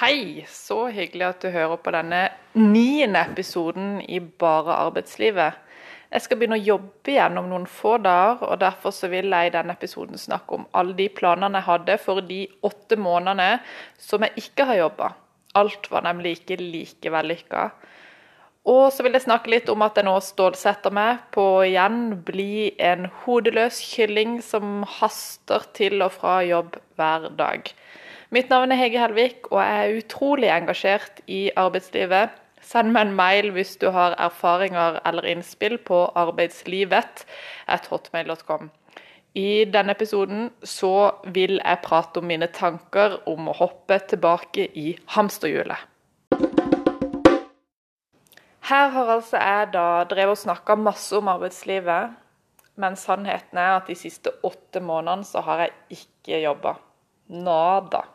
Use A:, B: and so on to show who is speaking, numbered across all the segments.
A: Hei, så hyggelig at du hører på denne niende episoden i Bare arbeidslivet. Jeg skal begynne å jobbe igjen om noen få dager, og derfor så vil jeg i denne episoden snakke om alle de planene jeg hadde for de åtte månedene som jeg ikke har jobba. Alt var nemlig ikke like vellykka. Og så vil jeg snakke litt om at jeg nå stålsetter meg på å igjen bli en hodeløs kylling som haster til og fra jobb hver dag. Mitt navn er Hege Helvik, og jeg er utrolig engasjert i arbeidslivet. Send meg en mail hvis du har erfaringer eller innspill på arbeidslivet at hotmail.com. I denne episoden så vil jeg prate om mine tanker om å hoppe tilbake i hamsterhjulet. Her har altså jeg da drevet og snakka masse om arbeidslivet, men sannheten er at de siste åtte månedene så har jeg ikke jobba. Nada.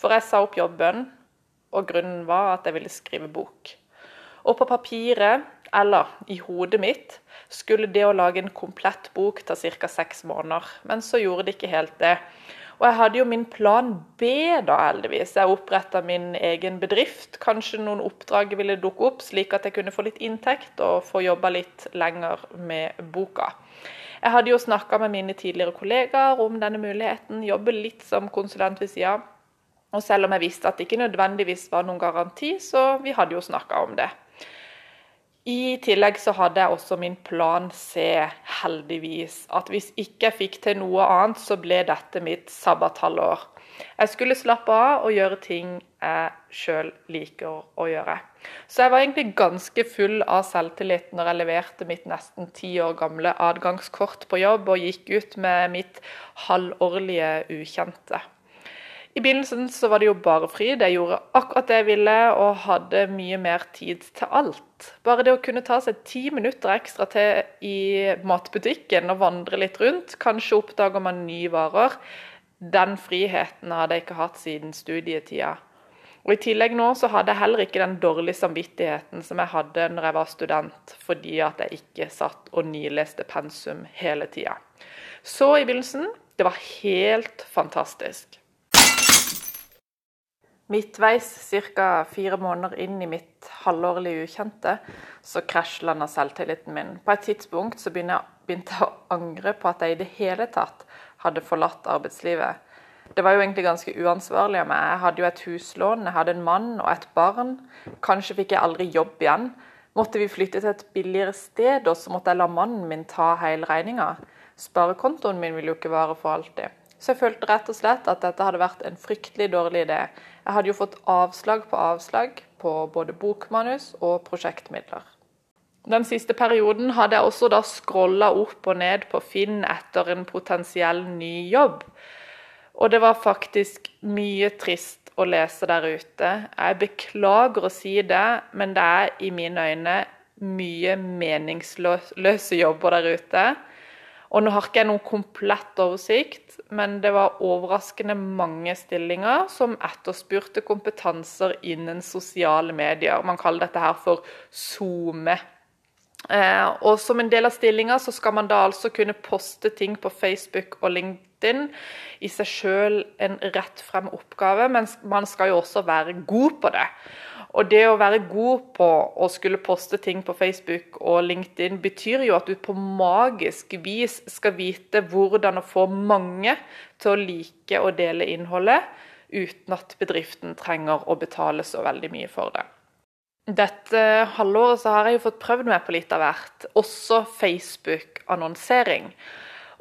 A: For jeg sa opp jobben, og grunnen var at jeg ville skrive bok. Og på papiret, eller i hodet mitt, skulle det å lage en komplett bok ta ca. seks måneder. Men så gjorde det ikke helt det. Og jeg hadde jo min plan B, da, heldigvis. Jeg oppretta min egen bedrift. Kanskje noen oppdrag ville dukke opp, slik at jeg kunne få litt inntekt og få jobba litt lenger med boka. Jeg hadde jo snakka med mine tidligere kollegaer om denne muligheten, jobbe litt som konsulent ved sida. Og selv om jeg visste at det ikke nødvendigvis var noen garanti, så vi hadde jo snakka om det. I tillegg så hadde jeg også min plan C, heldigvis. At hvis ikke jeg fikk til noe annet, så ble dette mitt sabbathalvår. Jeg skulle slappe av og gjøre ting jeg sjøl liker å gjøre. Så jeg var egentlig ganske full av selvtillit når jeg leverte mitt nesten ti år gamle adgangskort på jobb og gikk ut med mitt halvårlige ukjente. I begynnelsen så var det jo bare fri. Jeg gjorde akkurat det jeg ville og hadde mye mer tid til alt. Bare det å kunne ta seg ti minutter ekstra til i matbutikken og vandre litt rundt, kanskje oppdager man nye varer. Den friheten hadde jeg ikke hatt siden studietida. Og I tillegg nå så hadde jeg heller ikke den dårlige samvittigheten som jeg hadde når jeg var student, fordi at jeg ikke satt og nileste pensum hele tida. Så i begynnelsen det var helt fantastisk. Midtveis, ca. fire måneder inn i mitt halvårlige ukjente, så krasjlanda selvtilliten min. På et tidspunkt så begynte jeg å angre på at jeg i det hele tatt hadde forlatt arbeidslivet. Det var jo egentlig ganske uansvarlig av meg. Jeg hadde jo et huslån, jeg hadde en mann og et barn. Kanskje fikk jeg aldri jobb igjen. Måtte vi flytte til et billigere sted, og så måtte jeg la mannen min ta hele regninga. Sparekontoen min ville jo ikke vare for alltid. Så jeg følte rett og slett at dette hadde vært en fryktelig dårlig idé. Jeg hadde jo fått avslag på avslag på både bokmanus og prosjektmidler. Den siste perioden hadde jeg også da scrolla opp og ned på Finn etter en potensiell ny jobb. Og det var faktisk mye trist å lese der ute. Jeg beklager å si det, men det er i mine øyne mye meningsløse jobber der ute. Og nå har ikke jeg noen komplett oversikt, men det var overraskende mange stillinger som etterspurte kompetanser innen sosiale medier. Man kaller dette her for SoMe. Eh, og som en del av stillinga så skal man da altså kunne poste ting på Facebook og LinkedIn. I seg sjøl en rett frem oppgave, men man skal jo også være god på det. Og det å være god på å skulle poste ting på Facebook og LinkedIn, betyr jo at du på magisk vis skal vite hvordan å få mange til å like å dele innholdet, uten at bedriften trenger å betale så veldig mye for det. Dette halvåret så har jeg jo fått prøvd meg på litt av hvert, også Facebook-annonsering.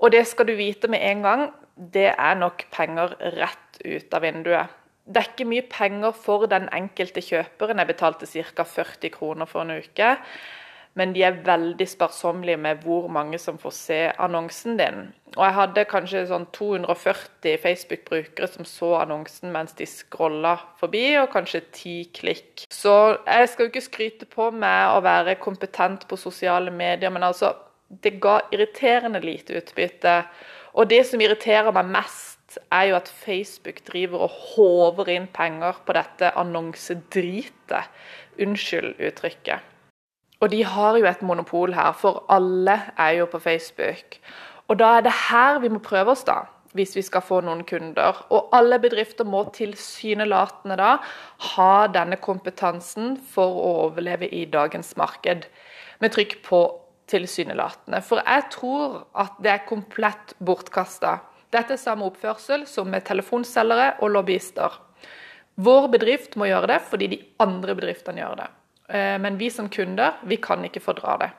A: Og det skal du vite med en gang, det er nok penger rett ut av vinduet det er ikke mye penger for den enkelte kjøperen. Jeg betalte ca. 40 kroner for en uke. Men de er veldig sparsommelige med hvor mange som får se annonsen din. Og jeg hadde kanskje sånn 240 Facebook-brukere som så annonsen mens de scrolla forbi, og kanskje ti klikk. Så jeg skal jo ikke skryte på meg å være kompetent på sosiale medier, men altså Det ga irriterende lite utbytte. Og det som irriterer meg mest er jo at Facebook driver og håver inn penger på dette annonsedritet. Unnskyld uttrykket. Og de har jo et monopol her, for alle er jo på Facebook. Og da er det her vi må prøve oss, da. hvis vi skal få noen kunder. Og alle bedrifter må tilsynelatende da ha denne kompetansen for å overleve i dagens marked. Med trykk på tilsynelatende. For jeg tror at det er komplett bortkasta. Dette er samme oppførsel som med telefonselgere og lobbyister. Vår bedrift må gjøre det fordi de andre bedriftene gjør det. Eh, men vi som kunder, vi kan ikke fordra det.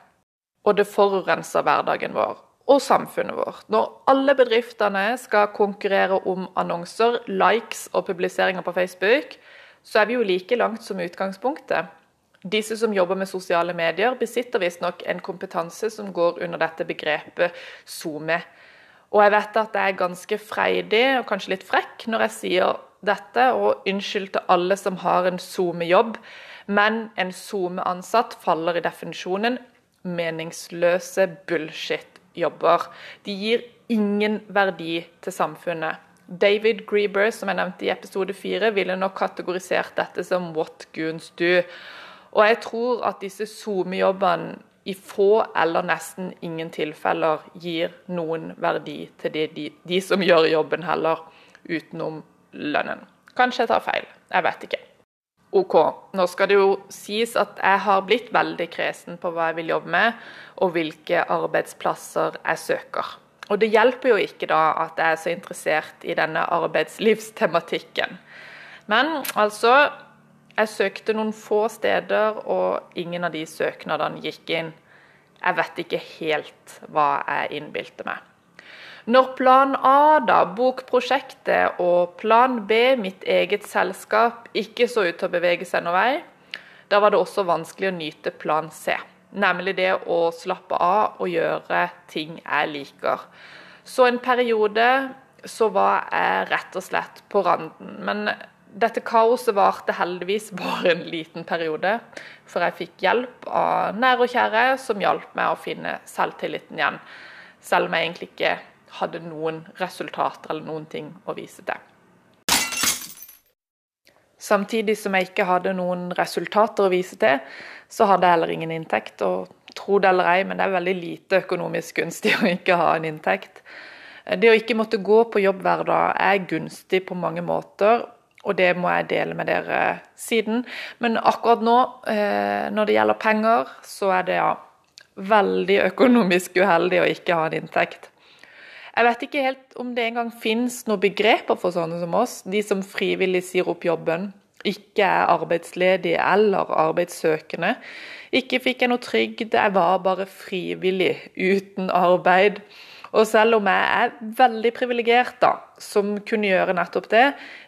A: Og det forurenser hverdagen vår og samfunnet vårt. Når alle bedriftene skal konkurrere om annonser, likes og publiseringer på Facebook, så er vi jo like langt som utgangspunktet. Disse som jobber med sosiale medier, besitter visstnok en kompetanse som går under dette begrepet SoMe. Og jeg vet at jeg er ganske freidig og kanskje litt frekk når jeg sier dette, og unnskyld til alle som har en SoMe-jobb, men en SoMe-ansatt faller i definisjonen meningsløse bullshit-jobber. De gir ingen verdi til samfunnet. David Grieber, som jeg nevnte i episode fire, ville nok kategorisert dette som 'what goons do'. Og jeg tror at disse SoMe-jobbene i få eller nesten ingen tilfeller gir noen verdi til de, de, de, som gjør jobben heller, utenom lønnen. Kanskje jeg tar feil, jeg vet ikke. OK, nå skal det jo sies at jeg har blitt veldig kresen på hva jeg vil jobbe med, og hvilke arbeidsplasser jeg søker. Og det hjelper jo ikke da at jeg er så interessert i denne arbeidslivstematikken. Men altså jeg søkte noen få steder, og ingen av de søknadene gikk inn. Jeg vet ikke helt hva jeg innbilte meg. Når plan A, da, bokprosjektet, og plan B, mitt eget selskap, ikke så ut til å bevege seg noen vei, da var det også vanskelig å nyte plan C. Nemlig det å slappe av og gjøre ting jeg liker. Så en periode så var jeg rett og slett på randen. Men dette kaoset varte heldigvis bare en liten periode, for jeg fikk hjelp av nære og kjære som hjalp meg å finne selvtilliten igjen. Selv om jeg egentlig ikke hadde noen resultater eller noen ting å vise til. Samtidig som jeg ikke hadde noen resultater å vise til, så hadde jeg heller ingen inntekt. Og tro det eller ei, men det er veldig lite økonomisk gunstig å ikke ha en inntekt. Det å ikke måtte gå på jobb hver dag er gunstig på mange måter, og det må jeg dele med dere siden. Men akkurat nå, eh, når det gjelder penger, så er det ja, veldig økonomisk uheldig å ikke ha en inntekt. Jeg vet ikke helt om det engang finnes noen begreper for sånne som oss, de som frivillig sier opp jobben, ikke er arbeidsledige eller arbeidssøkende. Ikke fikk jeg noe trygd, jeg var bare frivillig uten arbeid. Og selv om jeg er veldig privilegert, da, som kunne gjøre nettopp det,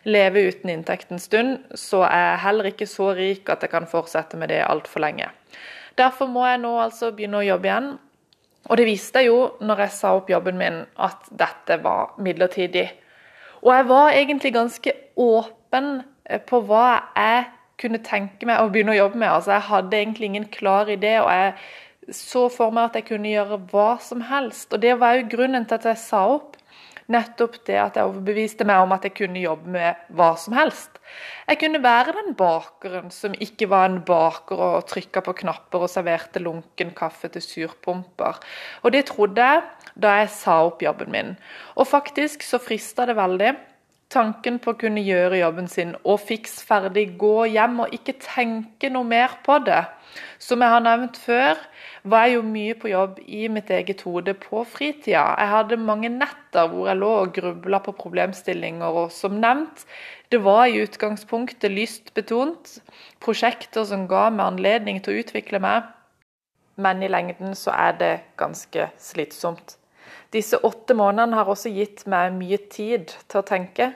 A: leve uten inntekt en stund, så er jeg heller ikke så rik at jeg kan fortsette med det altfor lenge. Derfor må jeg nå altså begynne å jobbe igjen. Og det viste jeg jo når jeg sa opp jobben min at dette var midlertidig. Og jeg var egentlig ganske åpen eh, på hva jeg kunne tenke meg å begynne å jobbe med. Altså, jeg hadde egentlig ingen klar idé, og jeg så for meg at jeg kunne gjøre hva som helst. Og det var jo grunnen til at jeg sa opp. Nettopp det at jeg overbeviste meg om at jeg kunne jobbe med hva som helst. Jeg kunne være den bakeren som ikke var en baker og trykka på knapper og serverte lunken kaffe til surpumper. Og det trodde jeg da jeg sa opp jobben min. Og faktisk så frista det veldig. Tanken på å kunne gjøre jobben sin og fiks ferdig gå hjem og ikke tenke noe mer på det. Som jeg har nevnt før, var jeg jo mye på jobb i mitt eget hode på fritida. Jeg hadde mange netter hvor jeg lå og grubla på problemstillinger, og som nevnt, det var i utgangspunktet lystbetont. Prosjekter som ga meg anledning til å utvikle meg. Men i lengden så er det ganske slitsomt. Disse åtte månedene har også gitt meg mye tid til å tenke.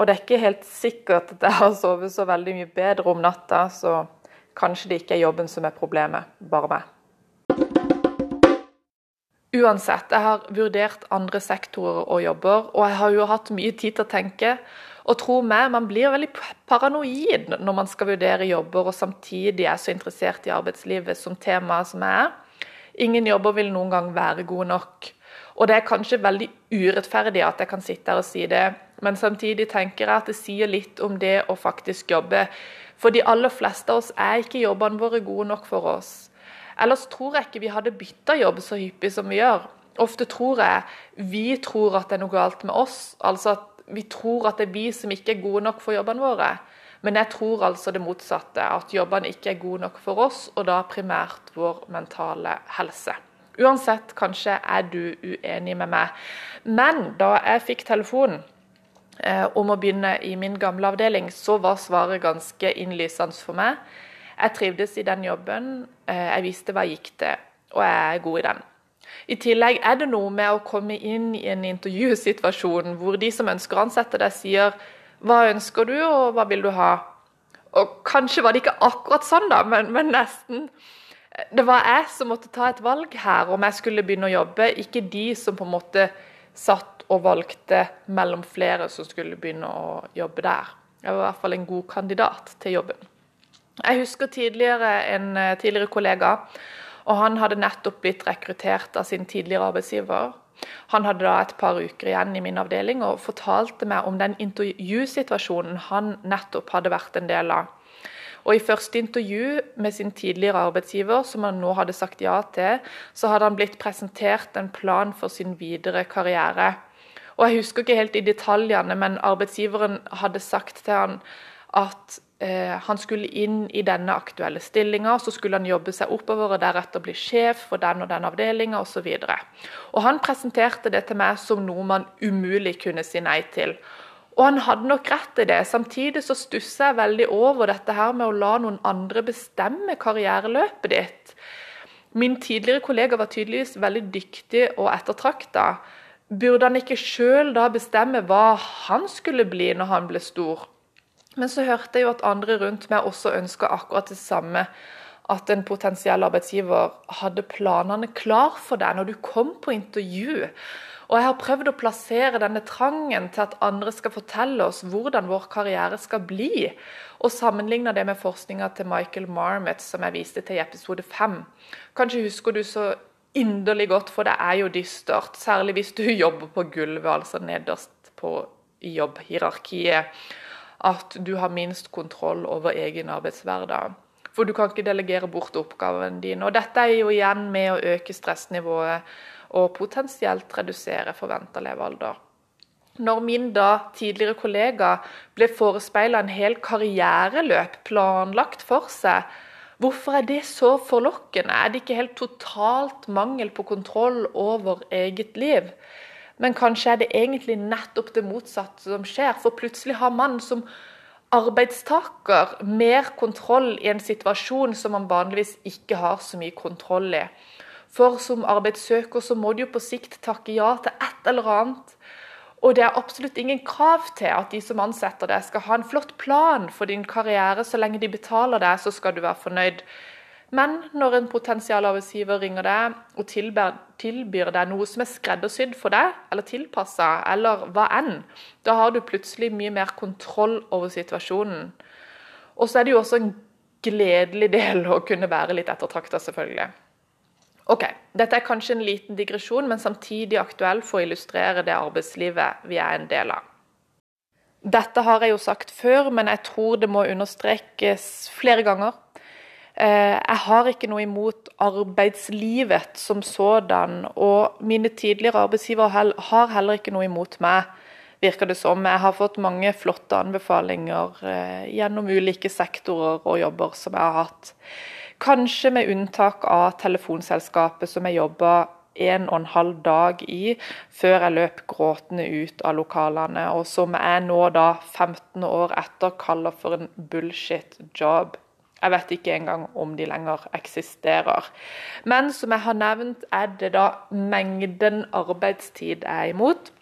A: Og det er ikke helt sikkert at jeg har sovet så veldig mye bedre om natta, så kanskje det ikke er jobben som er problemet, bare meg. Uansett, jeg har vurdert andre sektorer og jobber, og jeg har jo hatt mye tid til å tenke. Og tro meg, man blir veldig paranoid når man skal vurdere jobber og samtidig er så interessert i arbeidslivet som tema som jeg er. Ingen jobber vil noen gang være gode nok. Og det er kanskje veldig urettferdig at jeg kan sitte her og si det, men samtidig tenker jeg at det sier litt om det å faktisk jobbe. For de aller fleste av oss er ikke jobbene våre gode nok for oss. Ellers tror jeg ikke vi hadde bytta jobb så hyppig som vi gjør. ofte tror jeg vi tror at det er noe galt med oss. Altså at vi tror at det er vi som ikke er gode nok for jobbene våre. Men jeg tror altså det motsatte, at jobbene ikke er gode nok for oss, og da primært vår mentale helse. Uansett, kanskje er du uenig med meg. Men da jeg fikk telefonen eh, om å begynne i min gamle avdeling, så var svaret ganske innlysende for meg. Jeg trivdes i den jobben, eh, jeg visste hva jeg gikk til, og jeg er god i den. I tillegg er det noe med å komme inn i en intervjusituasjon hvor de som ønsker å ansette deg, sier hva ønsker du, og hva vil du ha? Og kanskje var det ikke akkurat sånn, da, men, men nesten. Det var jeg som måtte ta et valg her om jeg skulle begynne å jobbe, ikke de som på en måte satt og valgte mellom flere som skulle begynne å jobbe der. Jeg var i hvert fall en god kandidat til jobben. Jeg husker tidligere en eh, tidligere kollega, og han hadde nettopp blitt rekruttert av sin tidligere arbeidsgiver han hadde da et par uker igjen i min avdeling og fortalte meg om den intervjusituasjonen han nettopp hadde vært en del av. Og I første intervju med sin tidligere arbeidsgiver, som han nå hadde sagt ja til, så hadde han blitt presentert en plan for sin videre karriere. Og Jeg husker ikke helt i detaljene, men arbeidsgiveren hadde sagt til han at eh, han skulle inn i denne aktuelle stillinga, så skulle han jobbe seg oppover og deretter bli sjef for den og den avdelinga osv. Han presenterte det til meg som noe man umulig kunne si nei til. Og han hadde nok rett i det. Samtidig så stusser jeg veldig over dette her med å la noen andre bestemme karriereløpet ditt. Min tidligere kollega var tydeligvis veldig dyktig og ettertrakta. Burde han ikke sjøl da bestemme hva han skulle bli når han ble stor? Men så hørte jeg jo at andre rundt meg også ønska akkurat det samme. At en potensiell arbeidsgiver hadde planene klar for deg når du kom på intervju. Og jeg har prøvd å plassere denne trangen til at andre skal fortelle oss hvordan vår karriere skal bli, og sammenligne det med forskninga til Michael Marmot som jeg viste til i episode 5. Kanskje husker du så inderlig godt, for det er jo dystert. Særlig hvis du jobber på gulvet, altså nederst på jobbhierarkiet at du har minst kontroll over egen arbeidshverdag. For du kan ikke delegere bort oppgaven din. Og dette er jo igjen med å øke stressnivået og potensielt redusere forventa levealder. Når min da tidligere kollega ble forespeila en hel karriereløp planlagt for seg, hvorfor er det så forlokkende? Er det ikke helt totalt mangel på kontroll over eget liv? Men kanskje er det egentlig nettopp det motsatte som skjer. For plutselig har man som arbeidstaker mer kontroll i en situasjon som man vanligvis ikke har så mye kontroll i. For som arbeidssøker så må du jo på sikt takke ja til et eller annet. Og det er absolutt ingen krav til at de som ansetter deg, skal ha en flott plan for din karriere. Så lenge de betaler deg, så skal du være fornøyd. Men når en potensial arbeidsgiver ringer deg og tilbyr, deg noe som er skreddersydd for deg, eller tilpassa, eller hva enn, da har du plutselig mye mer kontroll over situasjonen. Og så er det jo også en gledelig del å kunne være litt ettertrakta, selvfølgelig. Ok, Dette er kanskje en liten digresjon, men samtidig aktuell for å illustrere det arbeidslivet vi er en del av. Dette har jeg jo sagt før, men jeg tror det må understrekes flere ganger Eh, jeg har ikke noe imot arbeidslivet som sådan, og mine tidligere arbeidsgivere har heller ikke noe imot meg, virker det som. Jeg har fått mange flotte anbefalinger eh, gjennom ulike sektorer og jobber som jeg har hatt. Kanskje med unntak av telefonselskapet som jeg jobba en og en halv dag i før jeg løp gråtende ut av lokalene, og som jeg nå da 15 år etter kaller for en bullshit job. Jeg vet ikke engang om de lenger eksisterer. Men som jeg har nevnt, er det da mengden arbeidstid jeg er imot.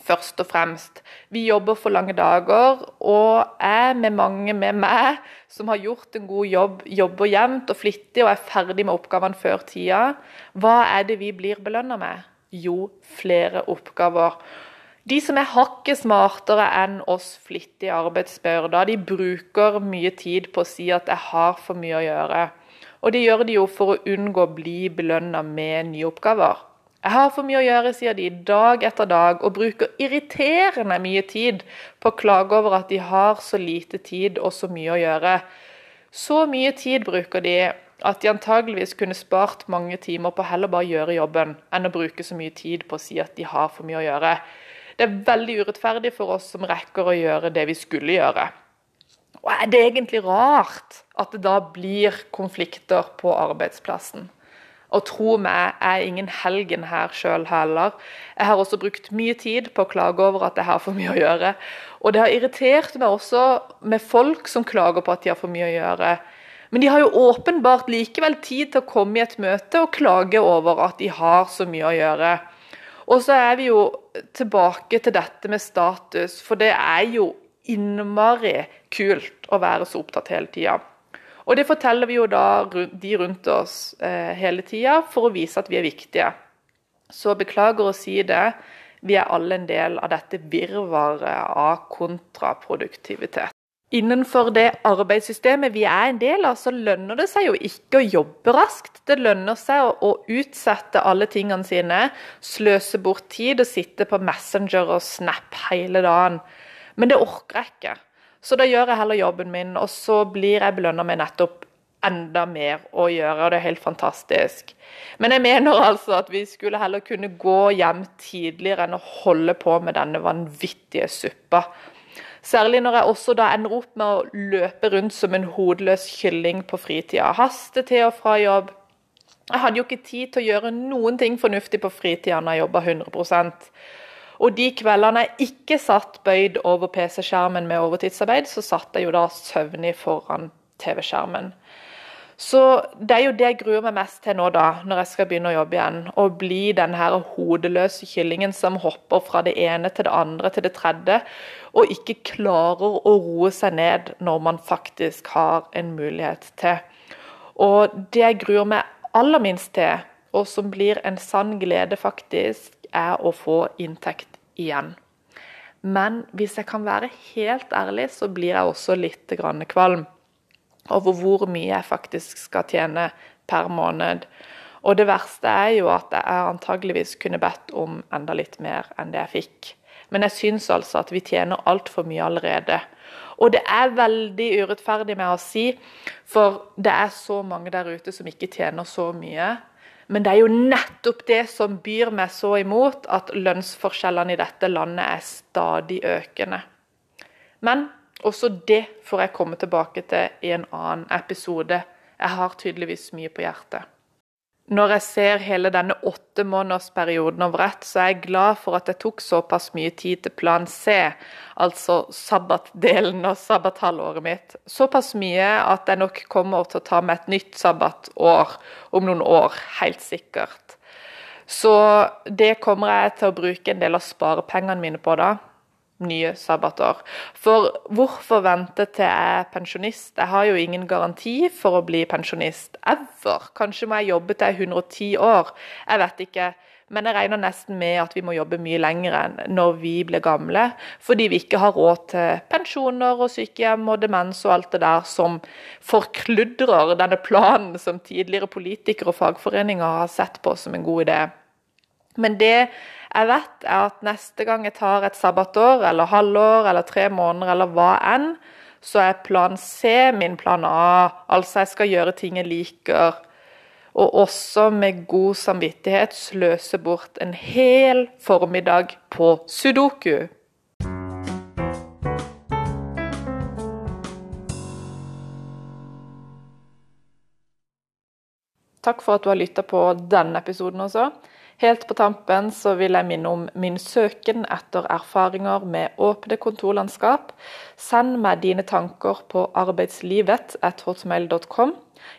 A: Først og fremst. Vi jobber for lange dager, og jeg med mange med meg som har gjort en god jobb, jobber jevnt og flittig og er ferdig med oppgavene før tida. Hva er det vi blir belønna med? Jo, flere oppgaver. De som er hakket smartere enn oss flittige arbeidsbyrder, de bruker mye tid på å si at 'jeg har for mye å gjøre'. Og det gjør de jo for å unngå å bli belønna med nye oppgaver. Jeg har for mye å gjøre, sier de dag etter dag, og bruker irriterende mye tid på å klage over at de har så lite tid og så mye å gjøre. Så mye tid bruker de at de antageligvis kunne spart mange timer på heller bare gjøre jobben, enn å bruke så mye tid på å si at de har for mye å gjøre. Det er veldig urettferdig for oss som rekker å gjøre det vi skulle gjøre. Og er det egentlig rart at det da blir konflikter på arbeidsplassen? Og tro meg, jeg er ingen helgen her sjøl heller. Jeg har også brukt mye tid på å klage over at jeg har for mye å gjøre. Og det har irritert meg også med folk som klager på at de har for mye å gjøre. Men de har jo åpenbart likevel tid til å komme i et møte og klage over at de har så mye å gjøre. Og så er vi jo tilbake til dette med status, for det er jo innmari kult å være så opptatt hele tida. Og det forteller vi jo da de rundt oss eh, hele tida for å vise at vi er viktige. Så beklager å si det, vi er alle en del av dette virvaret av kontraproduktivitet innenfor det arbeidssystemet vi er en del av, så lønner det seg jo ikke å jobbe raskt. Det lønner seg å, utsette alle tingene sine, sløse bort tid og sitte på Messenger og Snap hele dagen. Men det orker jeg ikke. Så da gjør jeg heller jobben min, og så blir jeg belønna med nettopp enda mer å gjøre, og det er helt fantastisk. Men jeg mener altså at vi skulle heller kunne gå hjem tidligere enn å holde på med denne vanvittige suppa Særlig når jeg også da ender opp med å løpe rundt som en hodeløs kylling på fritida. Haste til og fra jobb. Jeg hadde jo ikke tid til å gjøre noen ting fornuftig på fritida når jeg jobba 100 Og de kveldene jeg ikke satt bøyd over PC-skjermen med overtidsarbeid, så satt jeg jo da søvnig foran TV-skjermen. Så det er jo det jeg gruer meg mest til nå, da, når jeg skal begynne å jobbe igjen. Å bli den her hodeløse kyllingen som hopper fra det ene til det andre til det tredje, og ikke klarer å roe seg ned når man faktisk har en mulighet til. Og det jeg gruer meg aller minst til, og som blir en sann glede, faktisk, er å få inntekt igjen. Men hvis jeg kan være helt ærlig, så blir jeg også litt kvalm over hvor mye jeg faktisk skal tjene per måned. Og det verste er jo at jeg antageligvis kunne bedt om enda litt mer enn det jeg fikk. Men jeg syns altså at vi tjener altfor mye allerede. Og det er veldig urettferdig med å si, for det er så mange der ute som ikke tjener så mye. Men det er jo nettopp det som byr meg så imot, at lønnsforskjellene i dette landet er stadig økende. Men også det får jeg komme tilbake til i en annen episode. Jeg har tydeligvis mye på hjertet. Når jeg ser hele denne åttemånedersperioden over ett, så er jeg glad for at jeg tok såpass mye tid til plan C, altså sabbatdelen av sabbathalvåret mitt. Såpass mye at jeg nok kommer til å ta med et nytt sabbatår om noen år, helt sikkert. Så det kommer jeg til å bruke en del av sparepengene mine på da nye sabbatår. For hvorfor vente til jeg er pensjonist? Jeg har jo ingen garanti for å bli pensjonist ever. Kanskje må jeg jobbe til jeg er 110 år. Jeg vet ikke. Men jeg regner nesten med at vi må jobbe mye lenger enn når vi blir gamle, fordi vi ikke har råd til pensjoner og sykehjem og demens og alt det der som forkludrer denne planen som tidligere politikere og fagforeninger har sett på som en god idé. Men det jeg vet, at neste gang jeg tar et sabbatår eller halvår eller tre måneder eller hva enn, så er plan C min plan A. Altså jeg skal gjøre ting jeg liker. Og også med god samvittighet sløse bort en hel formiddag på sudoku. Takk for at du har lytta på denne episoden også. Helt på tampen så vil jeg minne om min søken etter erfaringer med åpne kontorlandskap. Send meg dine tanker på arbeidslivet.hotmail.com.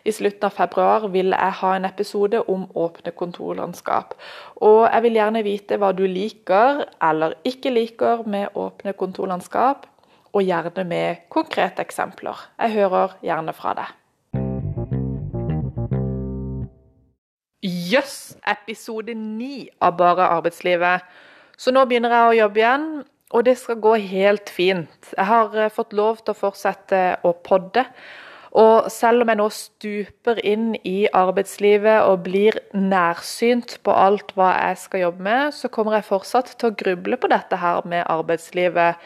A: I slutten av februar vil jeg ha en episode om åpne kontorlandskap. Og jeg vil gjerne vite hva du liker eller ikke liker med åpne kontorlandskap, og gjerne med konkrete eksempler. Jeg hører gjerne fra deg. Jøss! episode ni av Bare arbeidslivet. Så nå begynner jeg å jobbe igjen, og det skal gå helt fint. Jeg har eh, fått lov til å fortsette å podde. Og selv om jeg nå stuper inn i arbeidslivet og blir nærsynt på alt hva jeg skal jobbe med, så kommer jeg fortsatt til å gruble på dette her med arbeidslivet.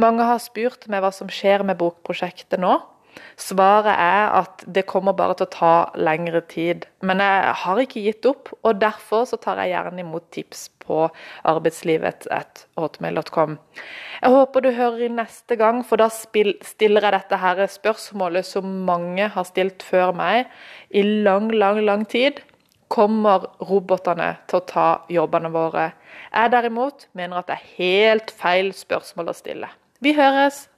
A: Mange har spurt meg hva som skjer med bokprosjektet nå. Svaret er at det kommer bare til å ta lengre tid. Men jeg har ikke gitt opp, og derfor så tar jeg gjerne imot tips på arbeidslivet.hotmail.com. Jeg håper du hører inn neste gang, for da stiller jeg dette her spørsmålet som mange har stilt før meg i lang, lang, lang tid. Kommer robotene til å ta jobbene våre? Jeg derimot mener at det er helt feil spørsmål å stille. Vi høres!